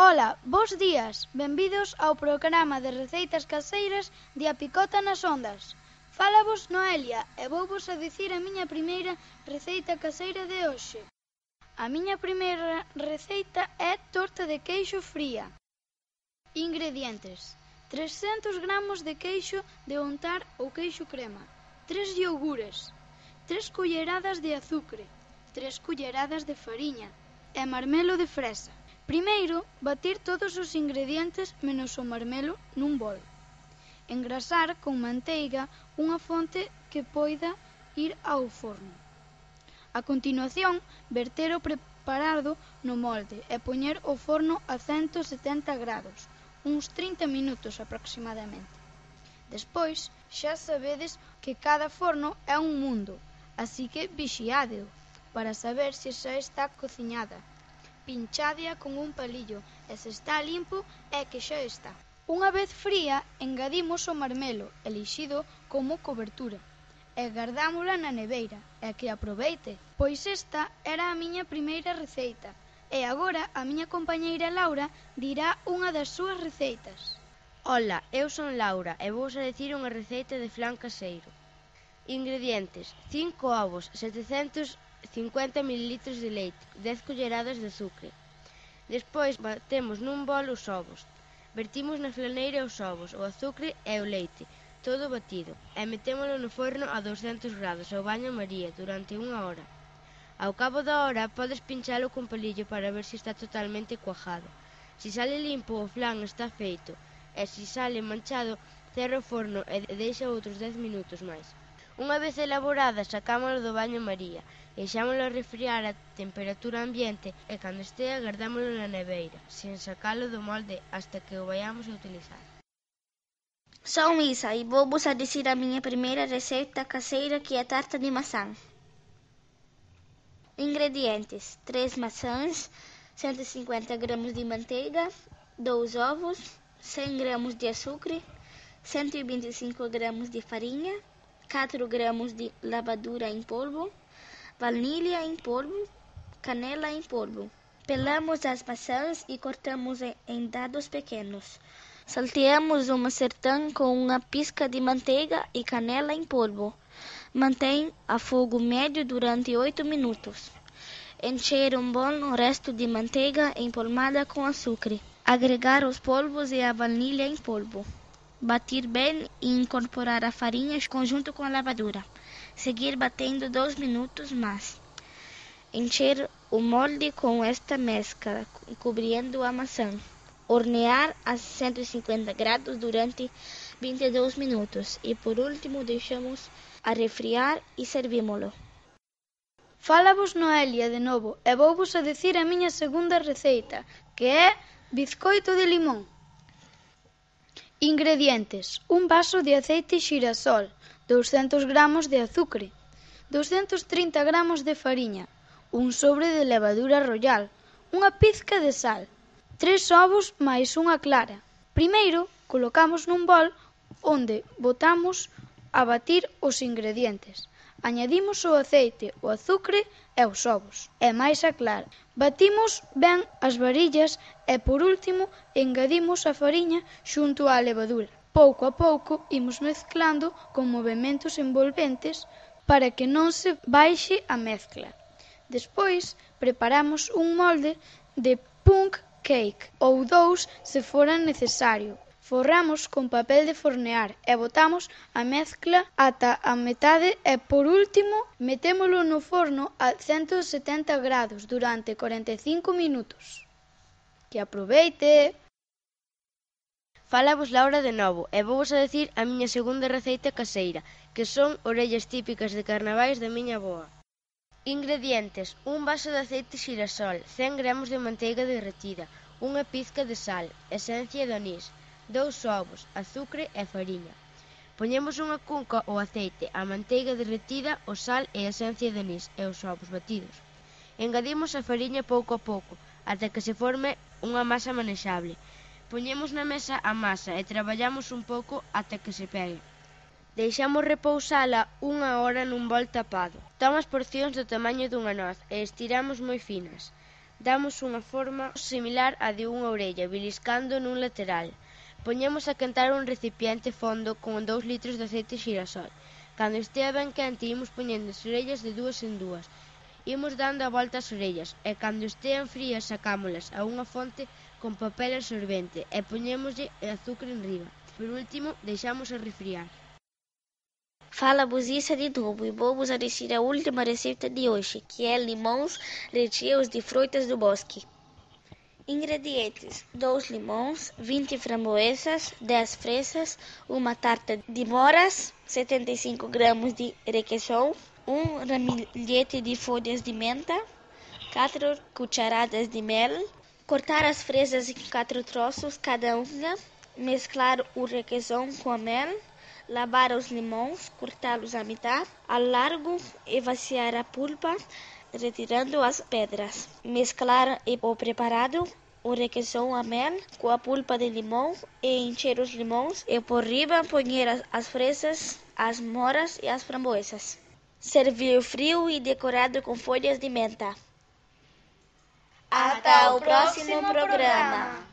Ola, bos días, benvidos ao programa de receitas caseiras de A Picota nas Ondas. Fálavos Noelia e vouvos a dicir a miña primeira receita caseira de hoxe. A miña primeira receita é torta de queixo fría. Ingredientes 300 gramos de queixo de untar ou queixo crema 3 iogures 3 culleradas de azucre 3 culleradas de fariña e marmelo de fresa Primeiro, bater todos os ingredientes menos o marmelo nun bol. Engrasar con manteiga unha fonte que poida ir ao forno. A continuación, verter o preparado no molde e poñer o forno a 170 grados, uns 30 minutos aproximadamente. Despois, xa sabedes que cada forno é un mundo, así que vixiádeo para saber se xa está cociñada pinchádea con un palillo e se está limpo é que xa está. Unha vez fría, engadimos o marmelo, elixido como cobertura, e gardámola na neveira, e que aproveite, pois esta era a miña primeira receita, e agora a miña compañeira Laura dirá unha das súas receitas. Ola, eu son Laura e vou a decir unha receita de flan caseiro. Ingredientes: 5 ovos, 700 50 ml de leite, 10 culleradas de sucre. Despois batemos nun bol os ovos. Vertimos na flaneira os ovos, o azucre e o leite, todo batido, e metémolo no forno a 200 grados ao baño maría durante unha hora. Ao cabo da hora podes pinchalo con palillo para ver se está totalmente cuajado. Se sale limpo o flan está feito, e se sale manchado cerra o forno e deixa outros 10 minutos máis. Unha vez elaborada sacámolo do baño maría Deixámolo refriar a temperatura ambiente e cando estea guardámolo na neveira, sen sacalo do molde hasta que o vayamos a utilizar. Son Isa e vou vos a dicir a miña primeira receita caseira que é tarta de maçã. Ingredientes: 3 maçãs, 150 gramas de manteiga, 2 ovos, 100 gramas de açúcar, 125 gramas de farinha, 4 gramas de lavadura em polvo, vanília em polvo, canela em polvo. Pelamos as maçãs e cortamos em dados pequenos. Salteamos uma sertã com uma pisca de manteiga e canela em polvo. Mantém a fogo médio durante 8 minutos. Encher um bom resto de manteiga empolmada com açúcar. Agregar os polvos e a vanília em polvo. Batir bem e incorporar a farinha junto com a lavadura. Seguir batendo dois minutos mais. Encher o molde com esta mescla, cobrindo a maçã. Hornear a 150 graus durante 22 minutos e por último deixamos a refriar e. Fala-vos Noelia de novo e vou-vos a decir a miña segunda receita, que é bizcoito de limón. Ingredientes: un vaso de aceite xirasol, 200 gramos de azucre, 230 gramos de fariña, un sobre de levadura royal, unha pizca de sal, tres ovos máis unha clara. Primeiro, colocamos nun bol onde botamos a batir os ingredientes. Añadimos o aceite, o azucre e os ovos, e máis a clara. Batimos ben as varillas e, por último, engadimos a fariña xunto á levadura. Pouco a pouco imos mezclando con movimentos envolventes para que non se baixe a mezcla. Despois, preparamos un molde de punk cake ou dous se fora necesario Forramos con papel de fornear e botamos a mezcla ata a metade e por último metémolo no forno a 170 grados durante 45 minutos. Que aproveite! Falamos Laura de novo e vou a decir a miña segunda receita caseira, que son orellas típicas de carnavais da miña boa. Ingredientes: un vaso de aceite xirasol, 100 gramos de manteiga derretida, unha pizca de sal, esencia de anís, dous ovos, azucre e fariña. Poñemos unha cunca o aceite, a manteiga derretida, o sal e a esencia de anís e os ovos batidos. Engadimos a fariña pouco a pouco, ata que se forme unha masa manexable. Poñemos na mesa a masa e traballamos un pouco ata que se pegue. Deixamos repousala unha hora nun bol tapado. Tomas porcións do tamaño dunha noz e estiramos moi finas. Damos unha forma similar á de unha orella, beliscando nun lateral. Poñemos a quentar un recipiente fondo con 2 litros de aceite xirasol. Cando estea ben quente, imos poñendo as orellas de dúas en dúas. Imos dando a volta as orellas e cando estean frías sacámolas a unha fonte con papel absorbente e poñémoslle azúcar enriba. Por último, deixamos a refriar. Fala buziça de novo e vamos a dizer a última receita de hoje, que é limões, recheios de frutas do bosque. Ingredientes: 2 limões, 20 framboesas, 10 fresas, uma tarta de moras, 75 gramas de requeijão, um ramilhete de folhas de menta, 4 cucharadas de mel, cortar as fresas em 4 troços cada uma, mesclar o requeijão com a mel, lavar os limões, cortá-los à metade, ao largo e vaciar a pulpa, retirando as pedras. Mesclar o preparado, o requeijão a mel com a pulpa de limão e encher os limões e por riba pôr as fresas, as moras e as framboesas. Servir frio e decorado com folhas de menta. Até o próximo programa.